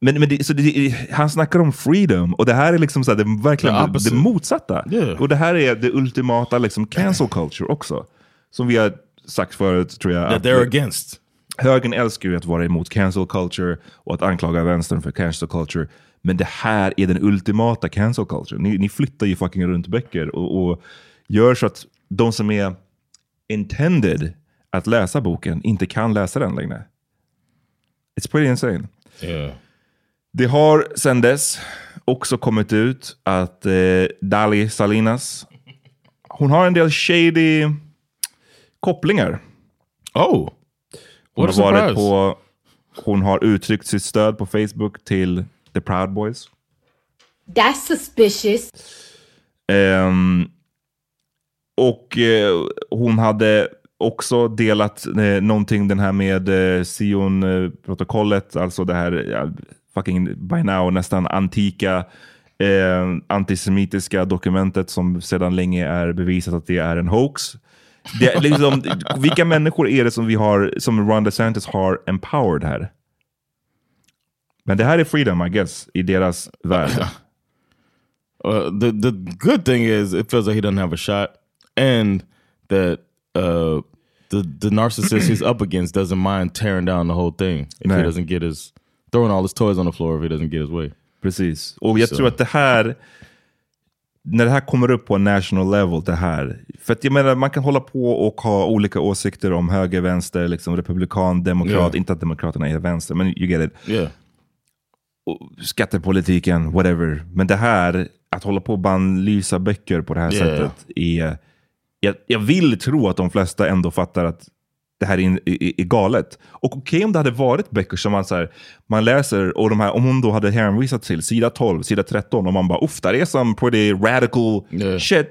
Men, men det, så det, han snackar om freedom och det här är liksom så här, det, verkligen det, det motsatta. Yeah. Och det här är det ultimata liksom cancel culture också. Som vi har sagt förut tror jag. That they're against. Högern älskar ju att vara emot cancel culture och att anklaga vänstern för cancel culture. Men det här är den ultimata cancel culture. Ni, ni flyttar ju fucking runt böcker och, och gör så att de som är intended att läsa boken inte kan läsa den längre. It's pretty insane. Yeah. Det har sedan dess också kommit ut att eh, Dali Salinas, hon har en del shady kopplingar. Oh! Hon What har, varit surprise. på, hon har uttryckt sitt stöd på Facebook till The Proud Boys. That's suspicious. Ehm, och eh, hon hade också delat eh, någonting den här med eh, Sion-protokollet, alltså det här ja, fucking by now nästan antika eh, antisemitiska dokumentet som sedan länge är bevisat att det är en hoax. Det, liksom, vilka människor är det som vi har, som Ron DeSantis har empowered här? Men det här är freedom I guess, i deras värld. Uh, the the good thing is it feels like he doesn't have a shot, and that uh, the the narcissist he's up against doesn't mind tearing down the whole thing if he Nej. doesn't get his throwing all his toys on the floor if he doesn't get his way. Precis. Och jag Så. tror att det här, när det här kommer upp på en national level, det här. För att jag menar, man kan hålla på och ha olika åsikter om höger, vänster, liksom republikan, demokrat. Yeah. Inte att demokraterna är vänster, men you get it. Yeah. Skattepolitiken, whatever. Men det här, att hålla på och bannlysa böcker på det här Yeah. sättet, är, jag, jag vill tro att de flesta ändå fattar att det här är, är, är galet. Och okej om det hade varit böcker som man, så här, man läser, och de här, om hon då hade hänvisat till sida 12, sida 13, och man bara uff, där är some pretty radical shit.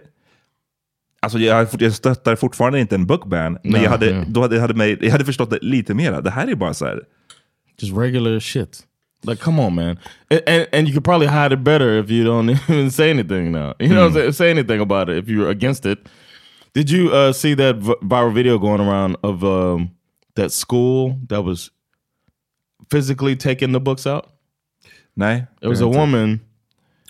Alltså jag, jag stöttar fortfarande inte en bookban, men Nej, jag, hade, ja. då hade, jag hade, mig, jag hade förstått det lite mera. Det här är bara så här, Just regular shit. Like, come on, man. And, and, and you could probably hide it better if you don't even say anything now. You know, saying? say anything about it if you're against it. Did you uh, see that v- viral video going around of um, that school that was physically taking the books out? Nej. It was a woman.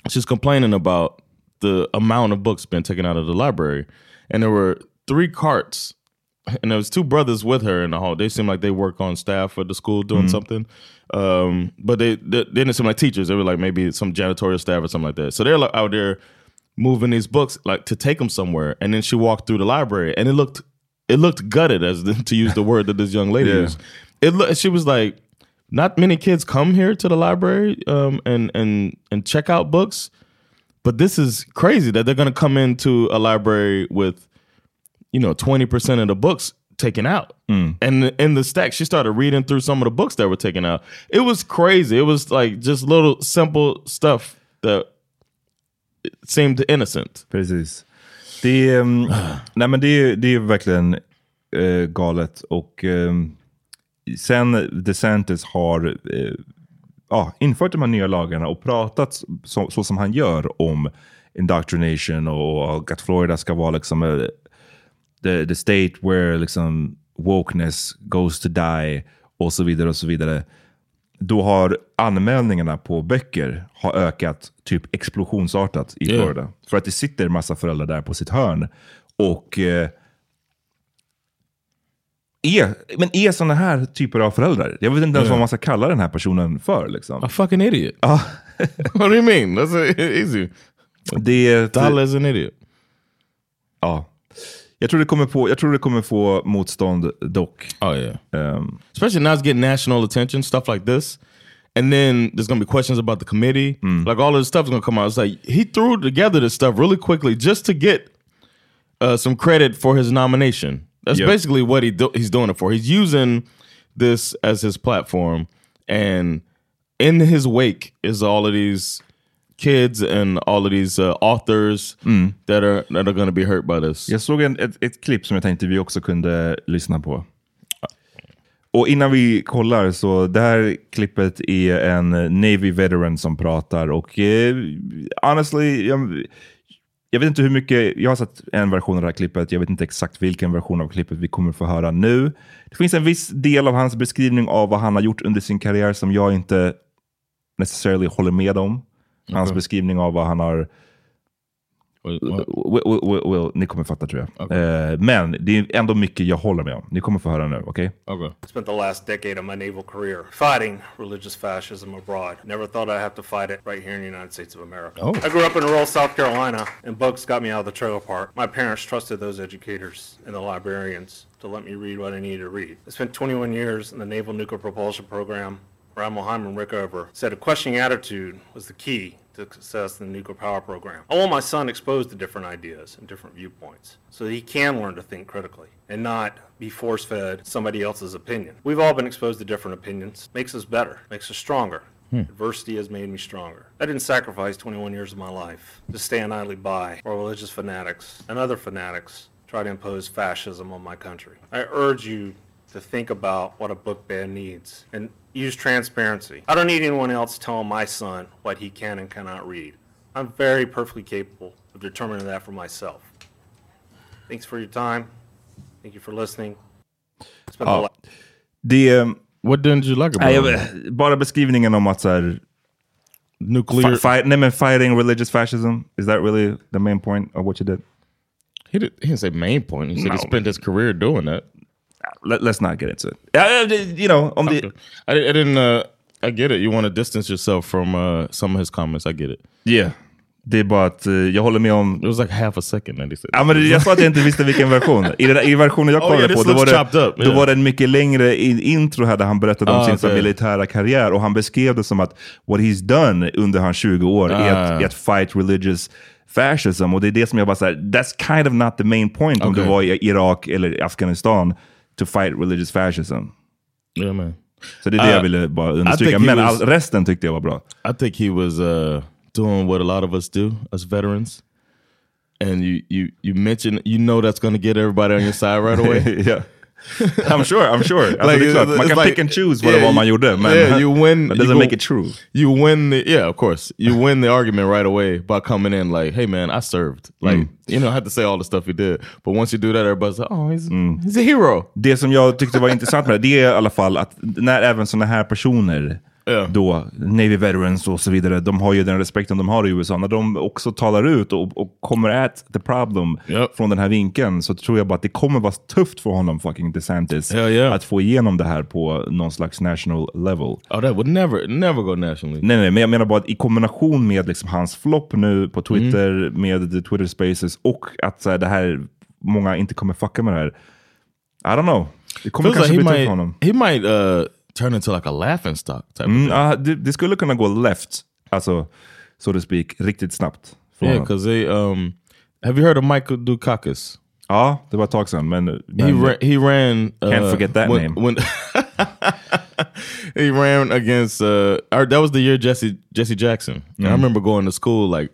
She's complaining about the amount of books being taken out of the library, and there were three carts, and there was two brothers with her in the hall. They seemed like they work on staff at the school doing Mhm. something, um, but they, they they didn't seem like teachers. They were like maybe some janitorial staff or something like that. So they're like out there moving these books like to take them somewhere, and then she walked through the library, and it looked it looked gutted, as the, to use the word that this young lady Yeah. used. It loo- she was like, not many kids come here to the library um, and and and check out books, but this is crazy that they're going to come into a library with, you know, twenty percent of the books taken out. And in the stack, she started reading through some of the books that were taken out. It was crazy. It was like just little simple stuff that seemed innocent. Precis. Det är, um, nej men det är, det är verkligen uh, galet. Och um, sen DeSantis har uh, ja, infört de här nya lagarna och pratat så, så som han gör om indoctrination och att Florida ska vara liksom uh, the, the state where liksom wokeness goes to die och så vidare och så vidare. Då har anmälningarna på böcker har ökat typ explosionsartat i Yeah. Florida. För att det sitter massa föräldrar där på sitt hörn och eh, är, men är sådana här typer av föräldrar. Jag vet inte ens Yeah. vad man ska kalla den här personen för. Liksom. A fucking idiot. What do you mean? That's easy. Det är... Dalla is an idiot. Ja. Jag tror det kommer, på, jag tror det kommer få motstånd dock. Oh yeah. Um, Especially now it's getting national attention, stuff like this. And then there's gonna be questions about the committee. Like all of this stuff's gonna come out. It's like he threw together this stuff really quickly just to get uh, some credit for his nomination. That's Yep. basically what he do- he's doing it for. He's using this as his platform, and in his wake is all of these kids and all of these uh, authors that are that are going to be hurt by this. Jag såg en, ett, ett klipp som jag tänkte vi också kunde lyssna på. Och innan vi kollar så det här klippet är en Navy veteran som pratar och eh, honestly, jag, jag vet inte hur mycket, jag har sett en version av det här klippet, jag vet inte exakt vilken version av klippet vi kommer få höra nu. Det finns en viss del av hans beskrivning av vad han har gjort under sin karriär som jag inte necessarily håller med om. Hans Okej. beskrivning av vad han har Will, will, will, ni kommer fatta tror jag. Eh, men det är ändå mycket jag håller med om. Ni kommer få höra nu, okej? Okay. Spent the last decade of my naval career fighting religious fascism abroad. Never thought I'd have to fight it right here in the United States of America. Oh. I grew up in rural South Carolina, and books got me out of the trailer park. My parents trusted those educators and the librarians to let me read what I needed to read. I spent 21 years in the Naval Nuclear Propulsion Program, where Admiral Hyman Rickover said a questioning attitude was the key to success in the nuclear power program. I want my son exposed to different ideas and different viewpoints so that he can learn to think critically and not be force fed somebody else's opinion. We've all been exposed to different opinions. Makes us better, makes us stronger. Hmm. Adversity has made me stronger. I didn't sacrifice 21 years of my life to stand idly by while religious fanatics and other fanatics try to impose fascism on my country. I urge you to think about what a book ban needs and use transparency. I don't need anyone else telling my son what he can and cannot read. I'm very perfectly capable of determining that for myself. Thanks for your time. Thank you for listening. It's been a Ja. lot. Det... Um, what didn't you like about Nej, jag, it? vet- bara beskrivningen om att så här, Nuclear... fi- fight, nej, men fighting religious fascism, is that really the main point of what you did? He, did, he didn't say main point. He said he No. spent his career doing that. Let, let's not get into it. Ja, det- you know, om det... I, I didn't. Uh, I get it. You want to distance yourself from uh, some of his comments. I get it. Yeah. Det är bara att eh, jag håller med om... It was like half a second said Ja, men jag sa att jag inte visste vilken version. I, den, i versionen jag Oh, kollade yeah, this på, då var, det, up, då yeah. var det en mycket längre in, intro här där han berättade om Ah, sin okay. militära karriär. Och han beskrev det som att what he's done under hans 20 år är, att, Ah. är att fight religious fascism. Och det är det som jag bara säger, that's kind of not the main point om Okay. du var i Irak eller Afghanistan to fight religious fascism. Yeah, man. Så det är det Uh, jag ville bara I understryka. think he Men was- resten tyckte jag var bra. I think he was uh, doing what a lot of us do as veterans. And you you you mention you know that's going to get everybody on your side right away. yeah. I'm sure, I'm sure. Alltså, Like, det är klart, man kan like- pick and choose vad yeah, var man you- gjorde, men yeah, you win. that doesn't go- make it true. You win the yeah, of course. You win the argument right away by coming in like, "Hey, man, I served." Like, Mm. you know, I had to say all the stuff he did. But once you do that, everybody's like, "Oh, he's Mm. he's a hero." Det som jag tyckte var intressant med det, det är i alla fall att när även sådana här personer, då Navy veterans och så vidare, de har ju den respekten de har i USA. När de också talar ut och, och kommer at the problem från den här vinkeln så tror jag bara att det kommer vara tufft för honom, fucking DeSantis, att få igenom det här på någon slags national level. Oh, that would never never go nationally. Nej, nej, men jag menar bara att i kombination med liksom hans flopp nu på Twitter, Mm. med the Twitter spaces och att så här, det här, många inte kommer fucka med det här. I don't know. Det kommer kanske like bli tufft för honom. he might uh, turn into like a laughing stock type. Mm, of thing. ja, det, det skulle kunna gå left, alltså so to speak, riktigt snabbt. Yeah, because they um, have you heard of Michael Dukakis? Ja, det var ett tag sedan. Men, he men ran. He ran. Can't uh, forget that when- name. When he ran against. Uh, that was the year Jesse Jesse Jackson. And I Mm. remember going to school like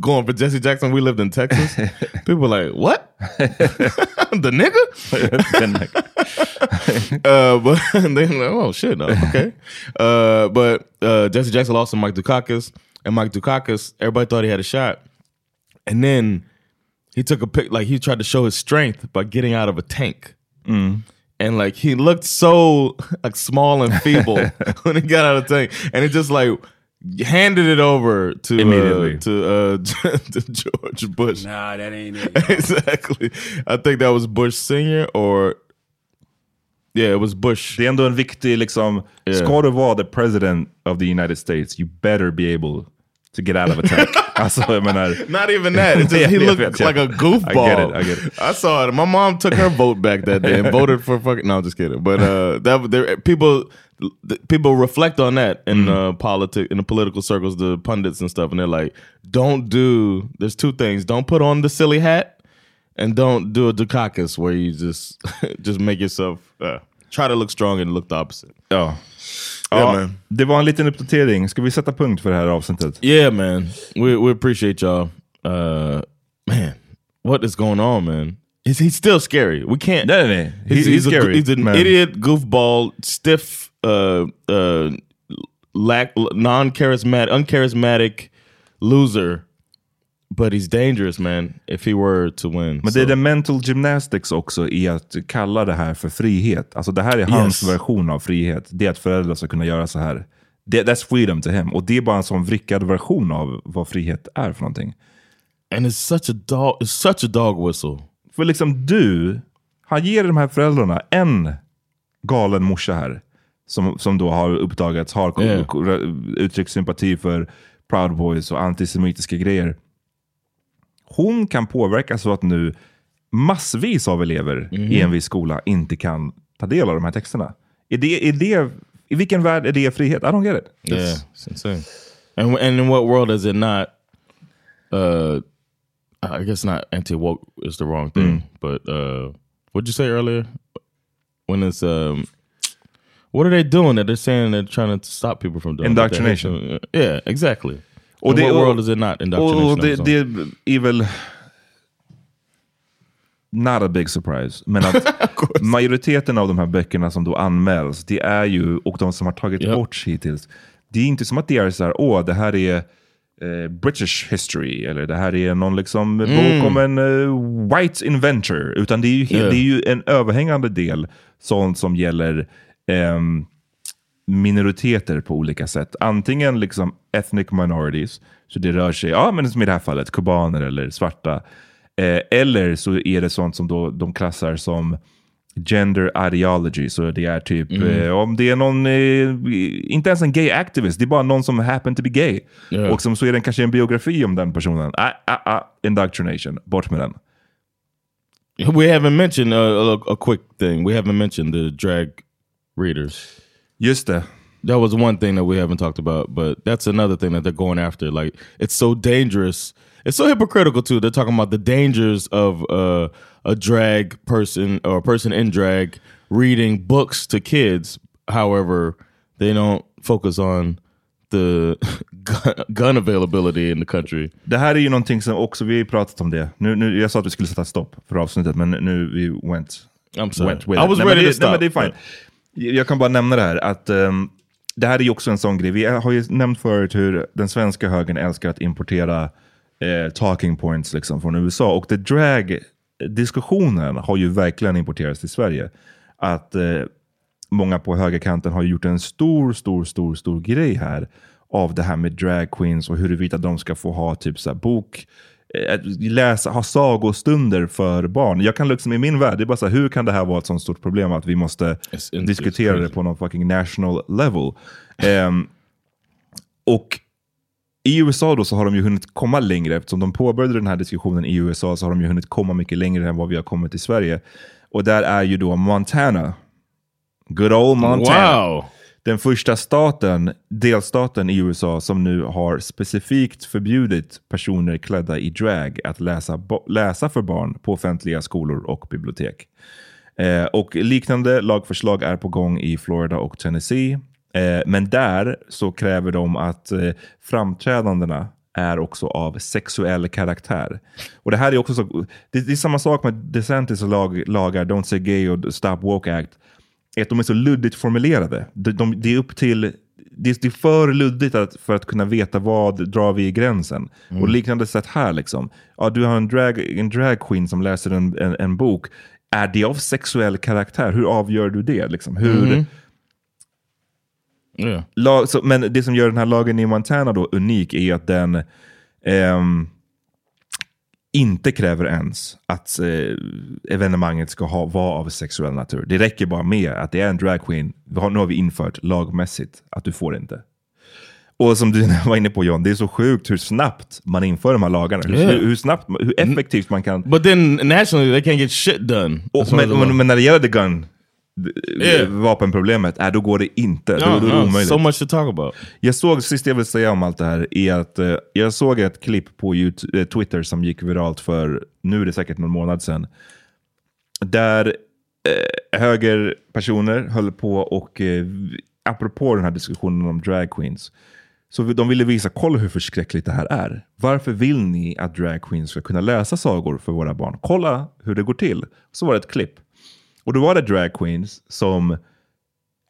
going for Jesse Jackson. We lived in Texas. People were like, "What? the nigga?" uh, but then like, "Oh shit, no, okay." Uh, but uh, Jesse Jackson lost to Mike Dukakis, and Mike Dukakis, everybody thought he had a shot, and then he took a pic like he tried to show his strength by getting out of a tank. Mm. And like he looked so like small and feeble when he got out of the tank, and he just like handed it over to Immediately. uh, to uh, to George Bush. Nah, that ain't it. exactly. I think that was Bush senior or yeah, it was Bush. Det är ändå en viktig, liksom, Yeah. ska du vara the president of the United States, you better be able to get out of attack. alltså, jag menar... Not even that. It's just, Yeah, he yeah, looked yeah. like a goofball. I get it, I get it. I saw it. My mom took her vote back that day and voted for fucking. No, I'm just kidding. But uh, that there people people reflect on that in Mm. uh, politics in the political circles, the pundits and stuff, and they're like, don't do. There's two things: don't put on the silly hat, and don't do a Dukakis where you just just make yourself uh, try to look strong and look the opposite. Ja. Yeah, ja, man. Det var en liten uppdatering. Ska vi sätta punkt för det här avsnittet? Yeah, man. We we appreciate y'all. Uh, man, what is going on, man? He's, he's still scary. We can't. Nej, nej. He's, He's, he's, a- scary. he's an men- idiot, goofball, stiff, uh, uh, lack, non-charismatic, uncharismatic loser. But he's dangerous, man. If he were to win, Men det är the mental gymnastics också i att kalla det här för frihet. Alltså det här är hans Yes. version av frihet. Det är att föräldrar ska kunna göra så här. Det, that's freedom to him. Och det är bara en sån vrickad version av vad frihet är för någonting. and it's such a dog. It's such a dog whistle. För liksom du, han ger de här föräldrarna en galen morsa här. Som, som då har uppdagats, har Yeah. uttryckt sympati för Proud Boys och antisemitiska grejer. Hon kan påverka så att nu massvis av elever Mhm. i en viss skola inte kan ta del av de här texterna. Är det, är det, I vilken värld är det frihet? I don't get it. Yeah, it's insane. And and in what world is it not? Uh, I guess not anti woke is the wrong thing, Mm. but uh, what'd you say earlier? When it's um, what are they doing that they're saying they're trying to stop people from doing? Indoctrination. Yeah, exactly. Och det- what world is it not indoctrination? Och det, det är väl... Not a big surprise. Men att majoriteten av de här böckerna som då anmäls, det är ju, och de som har tagit Yep. bort hittills, det är inte som att det är så här, åh, det här är eh, British history, eller det här är någon liksom Mm. bok om en eh, white inventor. Utan det är ju, Yeah. det är ju en överhängande del sånt som gäller ehm, minoriteter på olika sätt. Antingen liksom ethnic minorities, så det rör sig, ja men som i det här fallet, kubaner eller svarta. Eh, eller så är det sånt som då de klassar som gender ideology. Så det är typ, Mm. eh, om det är någon, eh, inte ens en gay activist, det är bara någon som happen to be gay. Ja. Och som så är det kanske en biografi om den personen. Ah, ah, ah, indoctrination, bort med den. We haven't mentioned uh, a, a quick thing. We haven't mentioned the drag readers. Just det. That was one thing that we haven't talked about, but that's another thing that they're going after. Like it's so dangerous. It's so hypocritical too. They're talking about the dangers of uh, a drag person or a person in drag reading books to kids. However, they don't focus on the gun, availability in the country. Det här är ju någonting som också, vi har pratat om det. Nu, nu, jag sa att vi skulle sätta stopp för avsnittet, men nu vi went, I'm sorry. went with I was nej, ready men to det, nej, men det är fine. Jag kan bara nämna det här, att um, det här är ju också en sån grej. Vi har ju nämnt förut hur den svenska högern älskar att importera eh, talking points liksom, från USA. Och the drag-diskussionen har ju verkligen importerats till Sverige. Att eh, många på högerkanten har gjort en stor, stor, stor, stor grej här av det här med drag queens och huruvida de ska få ha typ så här bok, eh, läsa, ha sagostunder för barn. Jag kan liksom i min värld, det är bara så här, hur kan det här vara ett sånt stort problem att vi måste diskutera det på någon fucking national level? Ehm, och i USA då så har de ju hunnit komma längre eftersom de påbörjade den här diskussionen i USA så har de ju hunnit komma mycket längre än vad vi har kommit i Sverige. Och där är ju då Montana. Good old Montana. Wow. Den första staten, delstaten i USA som nu har specifikt förbjudit personer klädda i drag att läsa, läsa för barn på offentliga skolor och bibliotek. Eh, och liknande lagförslag är på gång i Florida och Tennessee. Eh, men där så kräver de att eh, framträdandena är också av sexuell karaktär. Och det här är också så, det, det är samma sak med DeSantis lag, lagar Don't Say Gay och Stop Woke Act. Är att de är så luddigt formulerade. De, de, det är upp till det är, för luddigt att, för att kunna veta vad drar vi i gränsen. Mm. Och liknande sätt här. liksom. Ja, du har en drag, en drag queen som läser en, en, en bok. Är det av sexuell karaktär? Hur avgör du det? Liksom? Hur, Mhm. Yeah. lag, så, men det som gör den här lagen i Montana då unik är att den ehm, inte kräver ens att eh, evenemanget ska ha, vara av sexuell natur. Det räcker bara med att det är en dragqueen. Nu har vi infört lagmässigt att du får inte. Och som du var inne på John, det är så sjukt hur snabbt man inför de här lagarna. Hur, Yeah. hur, hur snabbt, hur effektivt man kan... But then nationally, they can't get shit done. Och, men, men, men när det gäller the gun, Yeah. vapenproblemet, äh, då går det inte. då, No, då är det no, omöjligt. so much to talk about. Jag såg, sist jag vill säga om allt det här, är att eh, jag såg ett klipp på YouTube, eh, Twitter som gick viralt för, nu är det säkert någon månad sedan. Där eh, högerpersoner höll på och, eh, apropå den här diskussionen om drag queens, så de ville visa, kolla hur förskräckligt det här är. Varför vill ni att drag queens ska kunna läsa sagor för våra barn? Kolla hur det går till. Så var det ett klipp. Och då var det drag queens som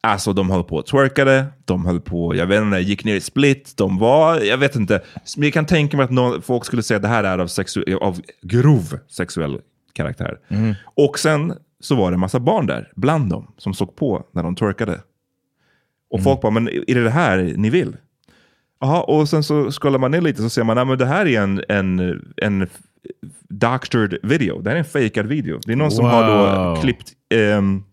Alltså de höll på och twerkade, de höll på, jag vet inte, gick ner i split, de var, jag vet inte. Men jag kan tänka mig att någon, folk skulle säga att det här är av, sexu- av grov sexuell karaktär. Och sen så var det en massa barn där, bland dem, som såg på när de twerkade. Och folk bara, men är det det här ni vill? Jaha, och sen så scrollar man ner lite så ser man att det här är en, en, en doctored video. Det här är en fejkad video. Det är någon som har då Wow. klippt, ehm,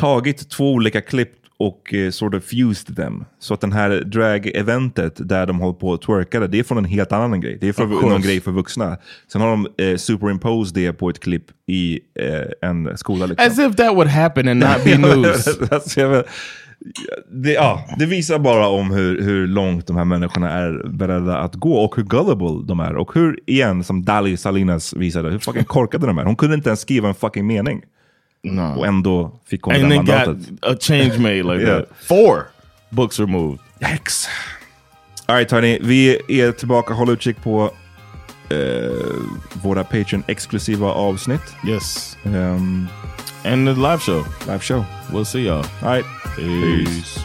tagit två olika klipp och eh, sort of fused them. Så att den här drag-eventet där de håller på och twerkade, det är från en helt annan grej. Det är från någon grej för vuxna. Sen har de eh, superimposed det på ett klipp i eh, en skola. Liksom. As if that would happen and not be news. alltså, det, ja, det visar bara om hur, hur långt de här människorna är beredda att gå och hur gullible de är. Och hur, igen, som Dali Salinas visade, hur fucking korkade de är. Hon kunde inte ens skriva en fucking mening. No. Och ändå fick hon and det then där got mandatet. a change made like Yeah. that. Four books removed. Yikes. Alright hörni, vi är tillbaka. Håll utkik på eh, våra Patreon-exklusiva avsnitt. Yes. Um, And the live show. live show. We'll see y'all. Alright. Peace.